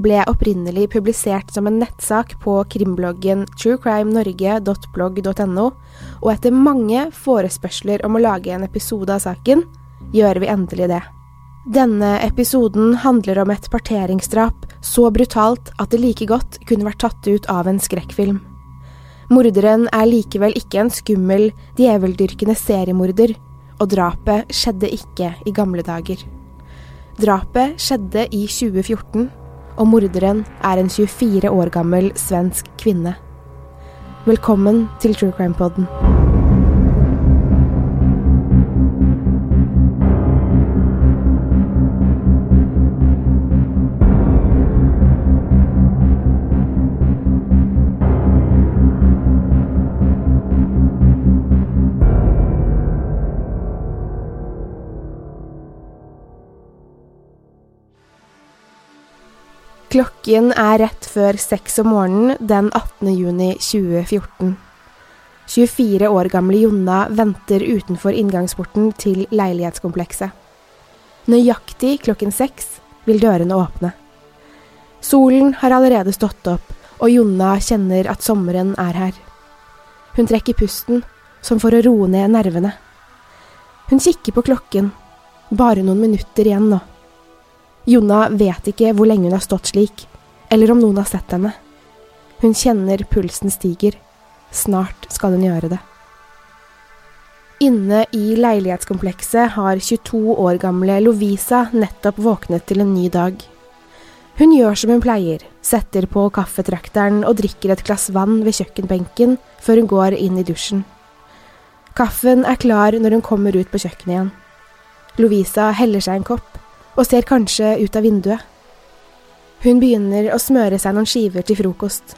ble opprinnelig publisert som en nettsak på krimbloggen truecrimenorge.blogg.no, og etter mange forespørsler om å lage en episode av saken, gjør vi endelig det. Denne episoden handler om et parteringsdrap så brutalt at det like godt kunne vært tatt ut av en skrekkfilm. Morderen er likevel ikke en skummel, djeveldyrkende seriemorder, og drapet skjedde ikke i gamle dager. Drapet skjedde i 2014, og morderen er en 24 år gammel svensk kvinne. Velkommen til True Crime Podden. Klokken er rett før seks om morgenen den 18. juni 2014. 24 år gamle Jonna venter utenfor inngangsporten til leilighetskomplekset. Nøyaktig klokken seks vil dørene åpne. Solen har allerede stått opp, og Jonna kjenner at sommeren er her. Hun trekker pusten, som for å roe ned nervene. Hun kikker på klokken. Bare noen minutter igjen nå. Jonna vet ikke hvor lenge hun har stått slik, eller om noen har sett henne. Hun kjenner pulsen stiger. Snart skal hun gjøre det. Inne i leilighetskomplekset har 22 år gamle Lovisa nettopp våknet til en ny dag. Hun gjør som hun pleier, setter på kaffetrakteren og drikker et glass vann ved kjøkkenbenken før hun går inn i dusjen. Kaffen er klar når hun kommer ut på kjøkkenet igjen. Lovisa heller seg en kopp og ser kanskje ut av vinduet. Hun begynner å smøre seg noen skiver til frokost.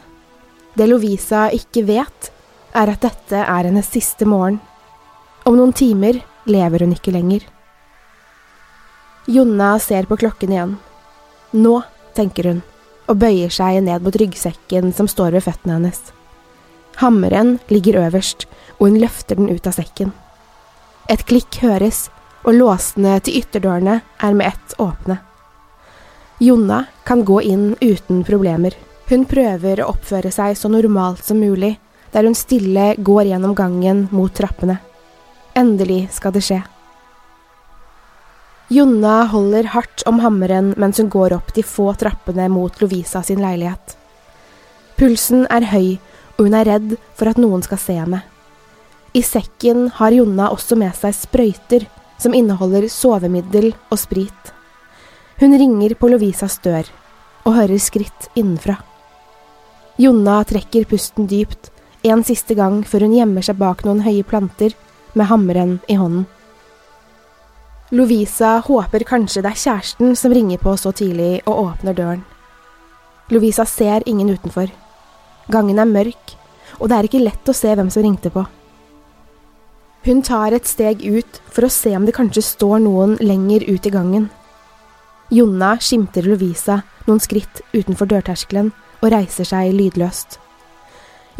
Det Lovisa ikke vet, er at dette er hennes siste morgen. Om noen timer lever hun ikke lenger. Jonna ser på klokken igjen. Nå, tenker hun, og bøyer seg ned mot ryggsekken som står ved føttene hennes. Hammeren ligger øverst, og hun løfter den ut av sekken. Et klikk høres, og låsene til ytterdørene er med ett åpne. Jonna kan gå inn uten problemer. Hun prøver å oppføre seg så normalt som mulig, der hun stille går gjennom gangen mot trappene. Endelig skal det skje. Jonna holder hardt om hammeren mens hun går opp de få trappene mot Lovisa sin leilighet. Pulsen er høy, og hun er redd for at noen skal se henne. I sekken har Jonna også med seg sprøyter som inneholder sovemiddel og sprit. Hun ringer på Lovisas dør og hører skritt innenfra. Jonna trekker pusten dypt en siste gang før hun gjemmer seg bak noen høye planter med hammeren i hånden. Lovisa håper kanskje det er kjæresten som ringer på så tidlig og åpner døren. Lovisa ser ingen utenfor. Gangen er mørk, og det er ikke lett å se hvem som ringte på. Hun tar et steg ut for å se om det kanskje står noen lenger ut i gangen. Jonna skimter Lovisa noen skritt utenfor dørterskelen og reiser seg lydløst.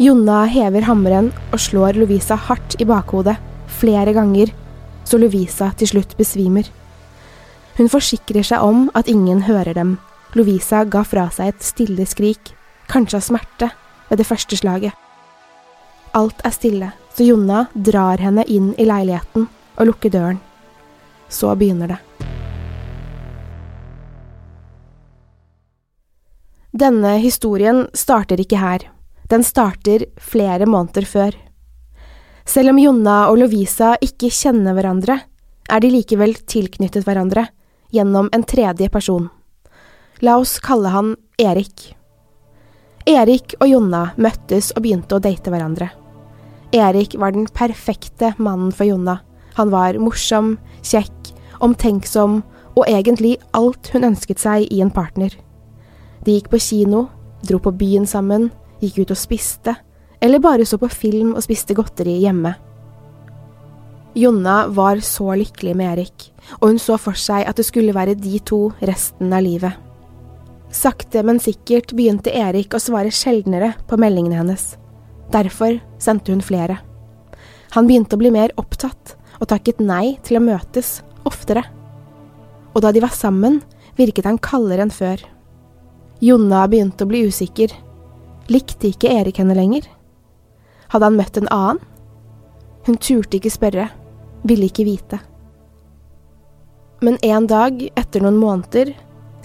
Jonna hever hammeren og slår Lovisa hardt i bakhodet, flere ganger, så Lovisa til slutt besvimer. Hun forsikrer seg om at ingen hører dem. Lovisa ga fra seg et stille skrik, kanskje av smerte, ved det første slaget. Alt er stille, så Jonna drar henne inn i leiligheten og lukker døren. Så begynner det. Denne historien starter ikke her, den starter flere måneder før. Selv om Jonna og Lovisa ikke kjenner hverandre, er de likevel tilknyttet hverandre gjennom en tredje person. La oss kalle han Erik. Erik og Jonna møttes og begynte å date hverandre. Erik var den perfekte mannen for Jonna. Han var morsom, kjekk, omtenksom og egentlig alt hun ønsket seg i en partner. De gikk på kino, dro på byen sammen, gikk ut og spiste, eller bare så på film og spiste godteri hjemme. Jonna var så lykkelig med Erik, og hun så for seg at det skulle være de to resten av livet. Sakte, men sikkert begynte Erik å svare sjeldnere på meldingene hennes. Derfor sendte hun flere. Han begynte å bli mer opptatt, og takket nei til å møtes oftere. Og da de var sammen, virket han kaldere enn før. Jonna begynte å bli usikker. Likte ikke Erik henne lenger? Hadde han møtt en annen? Hun turte ikke spørre, ville ikke vite. Men en dag, etter noen måneder,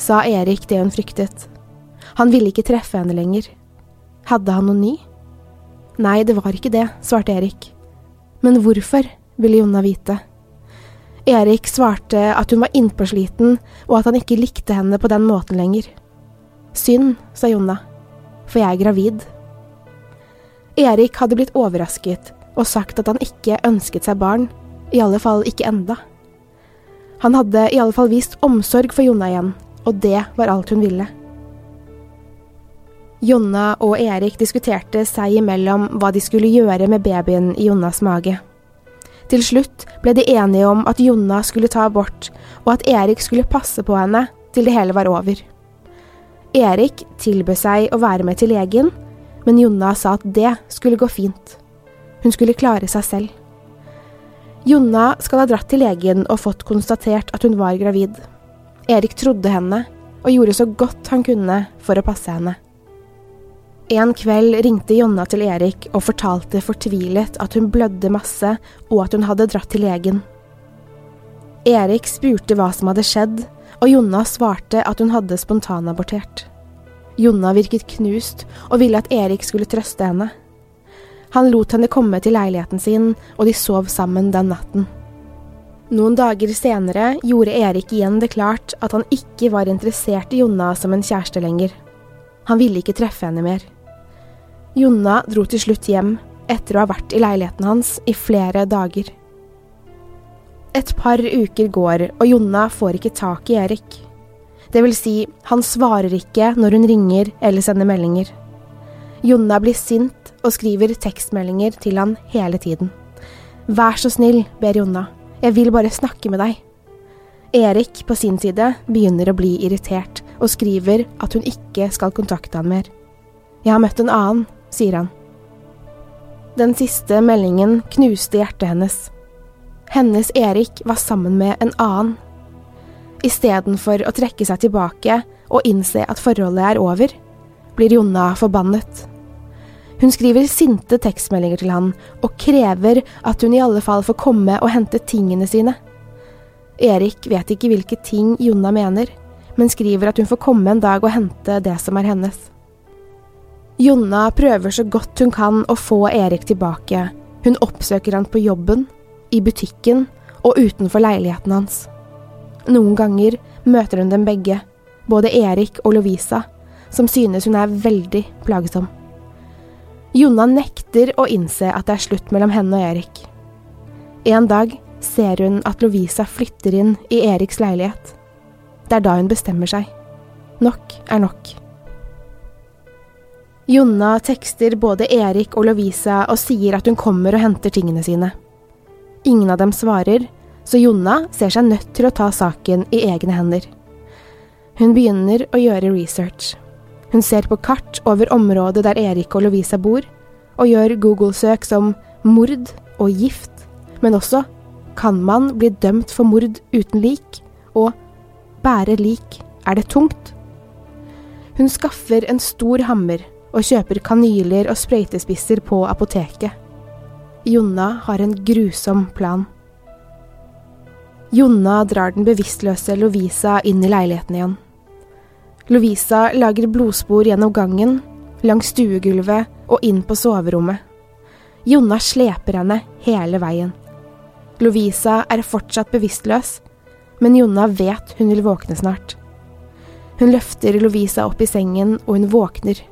sa Erik det hun fryktet. Han ville ikke treffe henne lenger. Hadde han noe ny? Nei, det var ikke det, svarte Erik. Men hvorfor, ville Jonna vite. Erik svarte at hun var innpåsliten, og at han ikke likte henne på den måten lenger. Synd, sa Jonna, for jeg er gravid. Erik hadde blitt overrasket og sagt at han ikke ønsket seg barn, i alle fall ikke enda. Han hadde i alle fall vist omsorg for Jonna igjen, og det var alt hun ville. Jonna og Erik diskuterte seg imellom hva de skulle gjøre med babyen i Jonnas mage. Til slutt ble de enige om at Jonna skulle ta abort, og at Erik skulle passe på henne til det hele var over. Erik tilbød seg å være med til legen, men Jonna sa at det skulle gå fint. Hun skulle klare seg selv. Jonna skal ha dratt til legen og fått konstatert at hun var gravid. Erik trodde henne og gjorde så godt han kunne for å passe henne. En kveld ringte Jonna til Erik og fortalte fortvilet at hun blødde masse og at hun hadde dratt til legen. Erik spurte hva som hadde skjedd, og Jonna svarte at hun hadde spontanabortert. Jonna virket knust og ville at Erik skulle trøste henne. Han lot henne komme til leiligheten sin, og de sov sammen den natten. Noen dager senere gjorde Erik igjen det klart at han ikke var interessert i Jonna som en kjæreste lenger. Han ville ikke treffe henne mer. Jonna dro til slutt hjem, etter å ha vært i leiligheten hans i flere dager. Et par uker går, og Jonna får ikke tak i Erik. Det vil si, han svarer ikke når hun ringer eller sender meldinger. Jonna blir sint og skriver tekstmeldinger til han hele tiden. Vær så snill, ber Jonna, jeg vil bare snakke med deg. Erik på sin side begynner å bli irritert og skriver at hun ikke skal kontakte han mer. Jeg har møtt en annen, sier han. Den siste meldingen knuste hjertet hennes. Hennes Erik var sammen med en annen. Istedenfor å trekke seg tilbake og innse at forholdet er over, blir Jonna forbannet. Hun skriver sinte tekstmeldinger til han og krever at hun i alle fall får komme og hente tingene sine. Erik vet ikke hvilke ting Jonna mener, men skriver at hun får komme en dag og hente det som er hennes. Jonna prøver så godt hun kan å få Erik tilbake. Hun oppsøker han på jobben, i butikken og utenfor leiligheten hans. Noen ganger møter hun dem begge, både Erik og Lovisa, som synes hun er veldig plagsom. Jonna nekter å innse at det er slutt mellom henne og Erik. En dag ser hun at Lovisa flytter inn i Eriks leilighet. Det er da hun bestemmer seg. Nok er nok. Jonna tekster både Erik og Lovisa og sier at hun kommer og henter tingene sine. Ingen av dem svarer, så Jonna ser seg nødt til å ta saken i egne hender. Hun begynner å gjøre research. Hun ser på kart over området der Erik og Lovisa bor, og gjør Google-søk som mord og gift, men også kan man bli dømt for mord uten lik, og bære lik, er det tungt? Hun skaffer en stor hammer og kjøper kanyler og sprøytespisser på apoteket. Jonna har en grusom plan. Jonna drar den bevisstløse Lovisa inn i leiligheten igjen. Lovisa lager blodspor gjennom gangen, langs stuegulvet og inn på soverommet. Jonna sleper henne hele veien. Lovisa er fortsatt bevisstløs, men Jonna vet hun vil våkne snart. Hun løfter Lovisa opp i sengen, og hun våkner.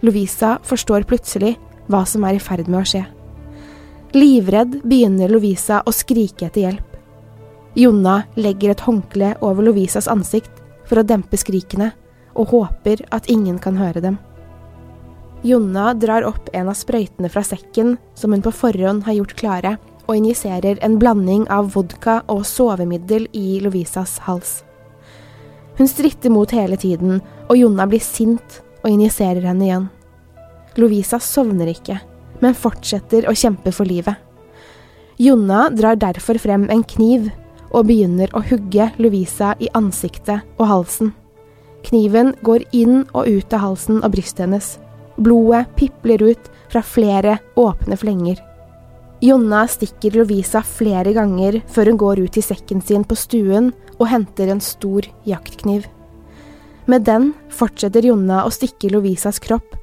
Lovisa forstår plutselig hva som er i ferd med å skje. Livredd begynner Lovisa å skrike etter hjelp. Jonna legger et håndkle over Lovisas ansikt for å dempe skrikene, og håper at ingen kan høre dem. Jonna drar opp en av sprøytene fra sekken som hun på forhånd har gjort klare, og injiserer en blanding av vodka og sovemiddel i Lovisas hals. Hun stritter mot hele tiden, og Jonna blir sint og injiserer henne igjen. Lovisa sovner ikke, men fortsetter å kjempe for livet. Jonna drar derfor frem en kniv og begynner å hugge Lovisa i ansiktet og halsen. Kniven går inn og ut av halsen og brystet hennes. Blodet pipler ut fra flere åpne flenger. Jonna stikker Lovisa flere ganger før hun går ut i sekken sin på stuen og henter en stor jaktkniv. Med den fortsetter Jonna å stikke Lovisas kropp,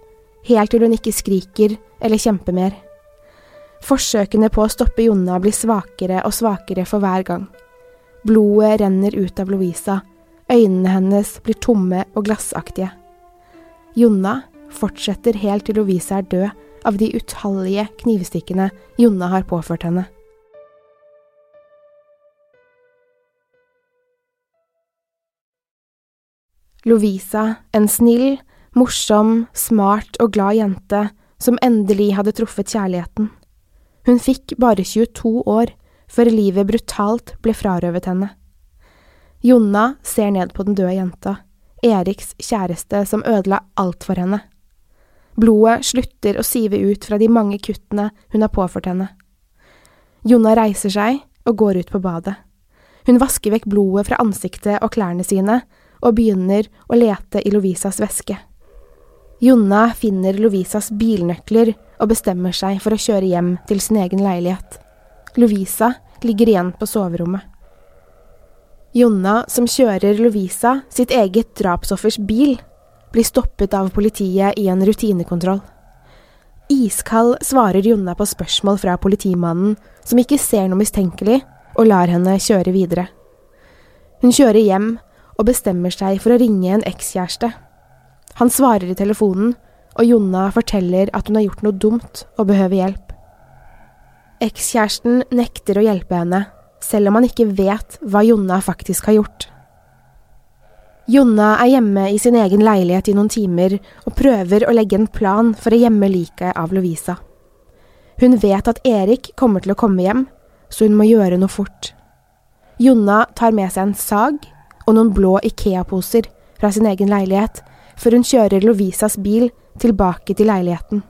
helt til hun ikke skriker eller kjemper mer. Forsøkene på å stoppe Jonna blir svakere og svakere for hver gang. Blodet renner ut av Lovisa, øynene hennes blir tomme og glassaktige. Jonna fortsetter helt til Lovisa er død av de utallige knivstikkene Jonna har påført henne. Lovisa, en snill, morsom, smart og glad jente som endelig hadde truffet kjærligheten. Hun fikk bare 22 år før livet brutalt ble frarøvet henne. Jonna ser ned på den døde jenta, Eriks kjæreste som ødela alt for henne. Blodet slutter å sive ut fra de mange kuttene hun har påført henne. Jonna reiser seg og går ut på badet. Hun vasker vekk blodet fra ansiktet og klærne sine, og begynner å lete i Lovisas veske. Jonna finner Lovisas bilnøkler og bestemmer seg for å kjøre hjem til sin egen leilighet. Lovisa ligger igjen på soverommet. Jonna, som kjører Lovisa, sitt eget drapsoffers bil, blir stoppet av politiet i en rutinekontroll. Iskald svarer Jonna på spørsmål fra politimannen, som ikke ser noe mistenkelig, og lar henne kjøre videre. Hun kjører hjem og bestemmer seg for å ringe en ekskjæreste. Han svarer i telefonen, og Jonna forteller at hun har gjort noe dumt og behøver hjelp. Ekskjæresten nekter å hjelpe henne, selv om han ikke vet hva Jonna faktisk har gjort. Jonna er hjemme i sin egen leilighet i noen timer og prøver å legge en plan for å gjemme liket av Lovisa. Hun vet at Erik kommer til å komme hjem, så hun må gjøre noe fort. Jonna tar med seg en sag og noen blå Ikea-poser fra sin egen leilighet før hun kjører Lovisas bil tilbake til leiligheten.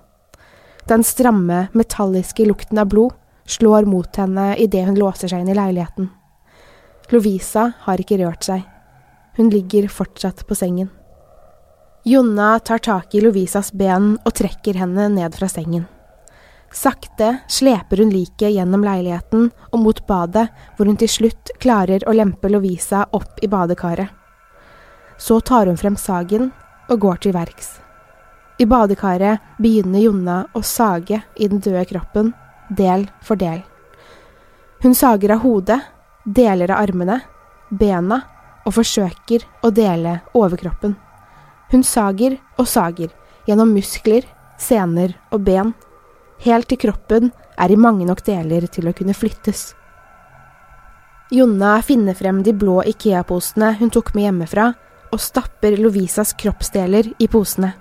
Den stramme, metalliske lukten av blod slår mot henne idet hun låser seg inn i leiligheten. Lovisa har ikke rørt seg. Hun ligger fortsatt på sengen. Jonna tar tak i Lovisas ben og trekker henne ned fra sengen. Sakte sleper hun liket gjennom leiligheten og mot badet, hvor hun til slutt klarer å lempe Lovisa opp i badekaret. Så tar hun frem sagen og går til verks. I badekaret begynner Jonna å sage i den døde kroppen, del for del. Hun sager av hodet, deler av armene, bena og forsøker å dele overkroppen. Hun sager og sager gjennom muskler, sener og ben, helt til kroppen er i mange nok deler til å kunne flyttes. Jonna finner frem de blå Ikea-posene hun tok med hjemmefra, og stapper Lovisas kroppsdeler i posene.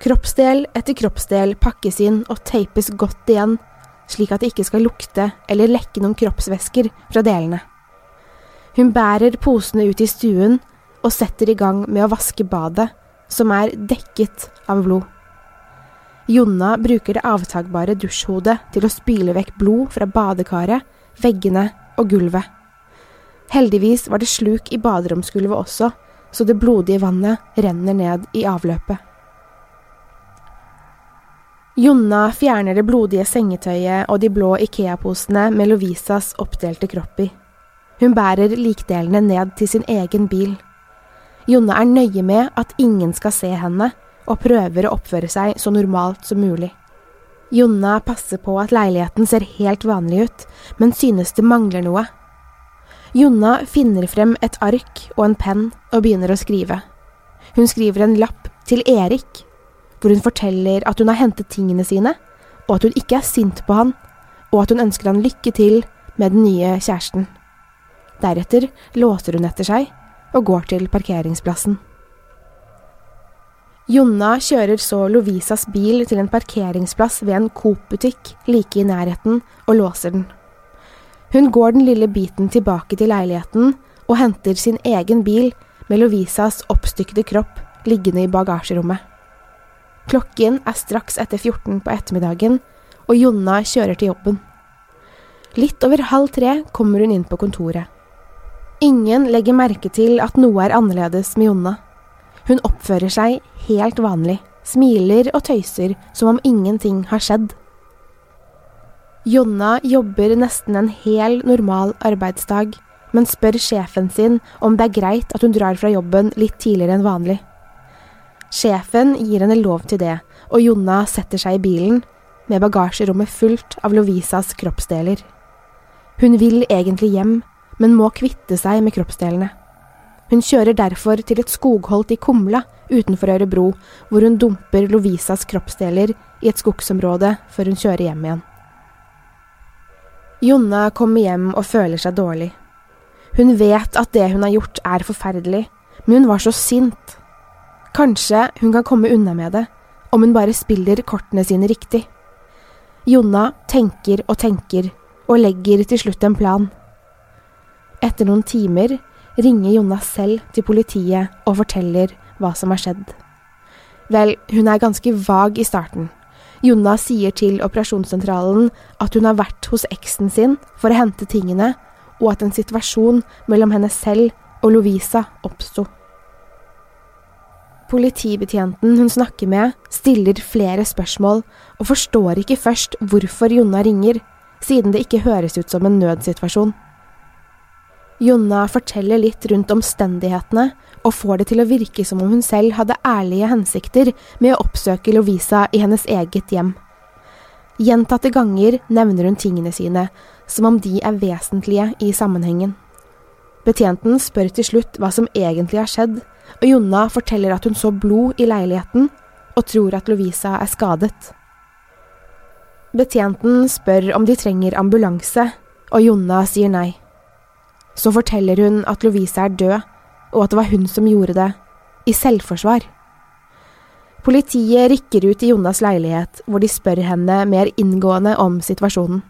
Kroppsdel etter kroppsdel pakkes inn og teipes godt igjen, slik at det ikke skal lukte eller lekke noen kroppsvæsker fra delene. Hun bærer posene ut i stuen, og setter i gang med å vaske badet, som er dekket av blod. Jonna bruker det avtagbare dusjhodet til å spyle vekk blod fra badekaret, veggene og gulvet. Heldigvis var det sluk i baderomsgulvet også, så det blodige vannet renner ned i avløpet. Jonna fjerner det blodige sengetøyet og de blå Ikea-posene med Lovisas oppdelte kropp i. Hun bærer likdelene ned til sin egen bil. Jonna er nøye med at ingen skal se henne, og prøver å oppføre seg så normalt som mulig. Jonna passer på at leiligheten ser helt vanlig ut, men synes det mangler noe. Jonna finner frem et ark og en penn og begynner å skrive. Hun skriver en lapp til Erik, hvor hun forteller at hun har hentet tingene sine, og at hun ikke er sint på han, og at hun ønsker han lykke til med den nye kjæresten. Deretter låser hun etter seg og går til parkeringsplassen. Jonna kjører så Lovisas bil til en parkeringsplass ved en Coop-butikk like i nærheten og låser den. Hun går den lille biten tilbake til leiligheten og henter sin egen bil med Lovisas oppstykkede kropp liggende i bagasjerommet. Klokken er straks etter 14 på ettermiddagen, og Jonna kjører til jobben. Litt over halv tre kommer hun inn på kontoret. Ingen legger merke til at noe er annerledes med Jonna. Hun oppfører seg helt vanlig, smiler og tøyser som om ingenting har skjedd. Jonna jobber nesten en hel normal arbeidsdag, men spør sjefen sin om det er greit at hun drar fra jobben litt tidligere enn vanlig. Sjefen gir henne lov til det, og Jonna setter seg i bilen, med bagasjerommet fullt av Lovisas kroppsdeler. Hun vil egentlig hjem, men må kvitte seg med kroppsdelene. Hun kjører derfor til et skogholt i Kumla utenfor Ørebro, hvor hun dumper Lovisas kroppsdeler i et skogsområde før hun kjører hjem igjen. Jonna kommer hjem og føler seg dårlig. Hun vet at det hun har gjort er forferdelig, men hun var så sint. Kanskje hun kan komme unna med det, om hun bare spiller kortene sine riktig. Jonna tenker og tenker, og legger til slutt en plan. Etter noen timer ringer Jonna selv til politiet og forteller hva som har skjedd. Vel, hun er ganske vag i starten. Jonna sier til operasjonssentralen at hun har vært hos eksen sin for å hente tingene, og at en situasjon mellom henne selv og Lovisa oppsto. Politibetjenten hun snakker med, stiller flere spørsmål og forstår ikke først hvorfor Jonna ringer, siden det ikke høres ut som en nødsituasjon. Jonna forteller litt rundt omstendighetene, og får det til å virke som om hun selv hadde ærlige hensikter med å oppsøke Lovisa i hennes eget hjem. Gjentatte ganger nevner hun tingene sine, som om de er vesentlige i sammenhengen. Betjenten spør til slutt hva som egentlig har skjedd, og Jonna forteller at hun så blod i leiligheten, og tror at Lovisa er skadet. Betjenten spør om de trenger ambulanse, og Jonna sier nei. Så forteller hun at Lovisa er død, og at det var hun som gjorde det, i selvforsvar. Politiet rykker ut i Jonas leilighet, hvor de spør henne mer inngående om situasjonen.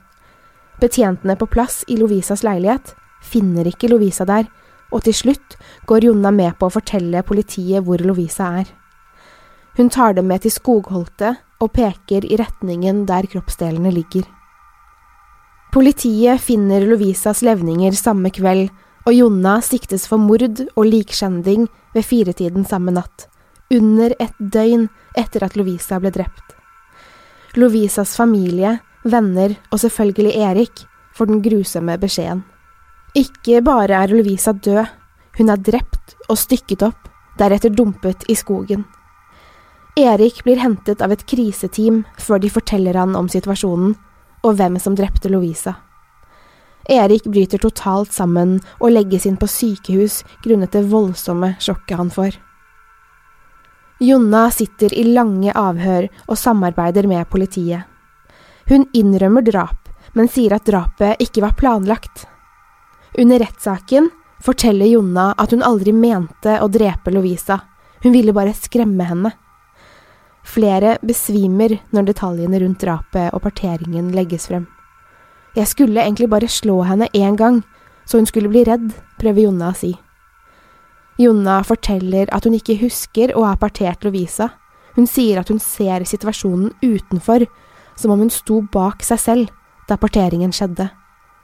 Betjentene på plass i Lovisas leilighet finner ikke Lovisa der, og til slutt går Jonna med på å fortelle politiet hvor Lovisa er. Hun tar dem med til skogholtet og peker i retningen der kroppsdelene ligger. Politiet finner Lovisas levninger samme kveld, og Jonna siktes for mord og likskjending ved firetiden samme natt, under et døgn etter at Lovisa ble drept. Lovisas familie, venner og selvfølgelig Erik får den grusomme beskjeden. Ikke bare er Lovisa død, hun er drept og stykket opp, deretter dumpet i skogen. Erik blir hentet av et kriseteam før de forteller han om situasjonen, og hvem som drepte Lovisa. Erik bryter totalt sammen og legges inn på sykehus grunnet det voldsomme sjokket han får. Jonna sitter i lange avhør og samarbeider med politiet. Hun innrømmer drap, men sier at drapet ikke var planlagt. Under rettssaken forteller Jonna at hun aldri mente å drepe Lovisa, hun ville bare skremme henne. Flere besvimer når detaljene rundt drapet og parteringen legges frem. Jeg skulle egentlig bare slå henne én gang, så hun skulle bli redd, prøver Jonna å si. Jonna forteller at hun ikke husker å ha partert Lovisa. Hun sier at hun ser situasjonen utenfor, som om hun sto bak seg selv da parteringen skjedde.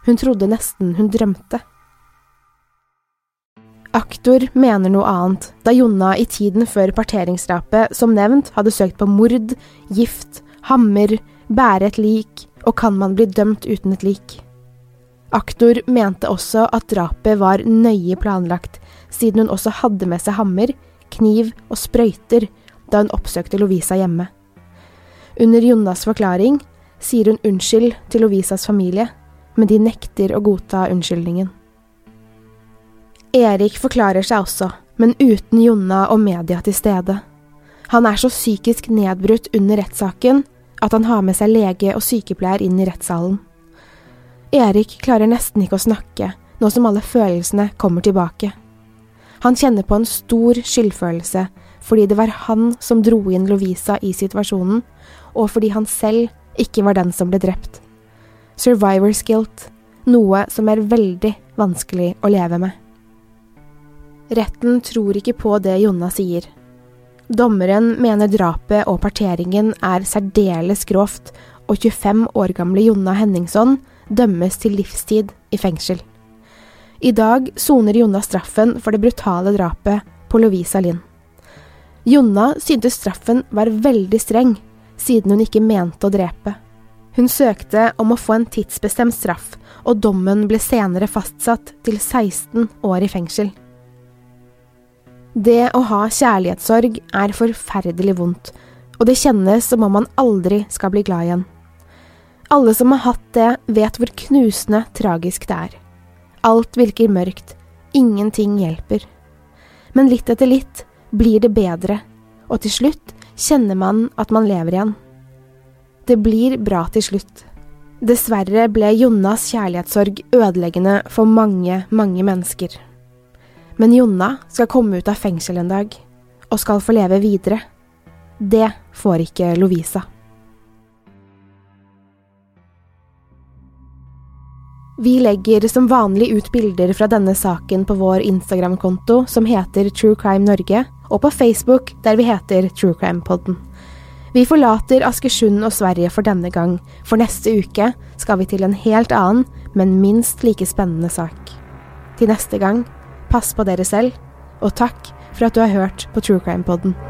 Hun trodde nesten hun drømte. Aktor mener noe annet, da Jonna i tiden før parteringsdrapet som nevnt hadde søkt på mord, gift, hammer, bære et lik og kan man bli dømt uten et lik. Aktor mente også at drapet var nøye planlagt, siden hun også hadde med seg hammer, kniv og sprøyter da hun oppsøkte Lovisa hjemme. Under Jonnas forklaring sier hun unnskyld til Lovisas familie, men de nekter å godta unnskyldningen. Erik forklarer seg også, men uten Jonna og media til stede. Han er så psykisk nedbrutt under rettssaken at han har med seg lege og sykepleier inn i rettssalen. Erik klarer nesten ikke å snakke, nå som alle følelsene kommer tilbake. Han kjenner på en stor skyldfølelse fordi det var han som dro inn Lovisa i situasjonen, og fordi han selv ikke var den som ble drept. Survivor's guilt, noe som er veldig vanskelig å leve med. Retten tror ikke på det Jonna sier. Dommeren mener drapet og parteringen er særdeles grovt, og 25 år gamle Jonna Henningson dømmes til livstid i fengsel. I dag soner Jonna straffen for det brutale drapet på Lovisa Lind. Jonna syntes straffen var veldig streng, siden hun ikke mente å drepe. Hun søkte om å få en tidsbestemt straff, og dommen ble senere fastsatt til 16 år i fengsel. Det å ha kjærlighetssorg er forferdelig vondt, og det kjennes som om man aldri skal bli glad igjen. Alle som har hatt det, vet hvor knusende tragisk det er. Alt virker mørkt, ingenting hjelper. Men litt etter litt blir det bedre, og til slutt kjenner man at man lever igjen. Det blir bra til slutt. Dessverre ble Jonas kjærlighetssorg ødeleggende for mange, mange mennesker. Men Jonna skal komme ut av fengsel en dag, og skal få leve videre. Det får ikke Lovisa. Vi legger som vanlig ut bilder fra denne saken på vår Instagram-konto som heter True Crime Norge, og på Facebook der vi heter True Crime Podden. Vi forlater Askersund og Sverige for denne gang, for neste uke skal vi til en helt annen, men minst like spennende sak. Til neste gang Pass på dere selv, og takk for at du har hørt på True Crime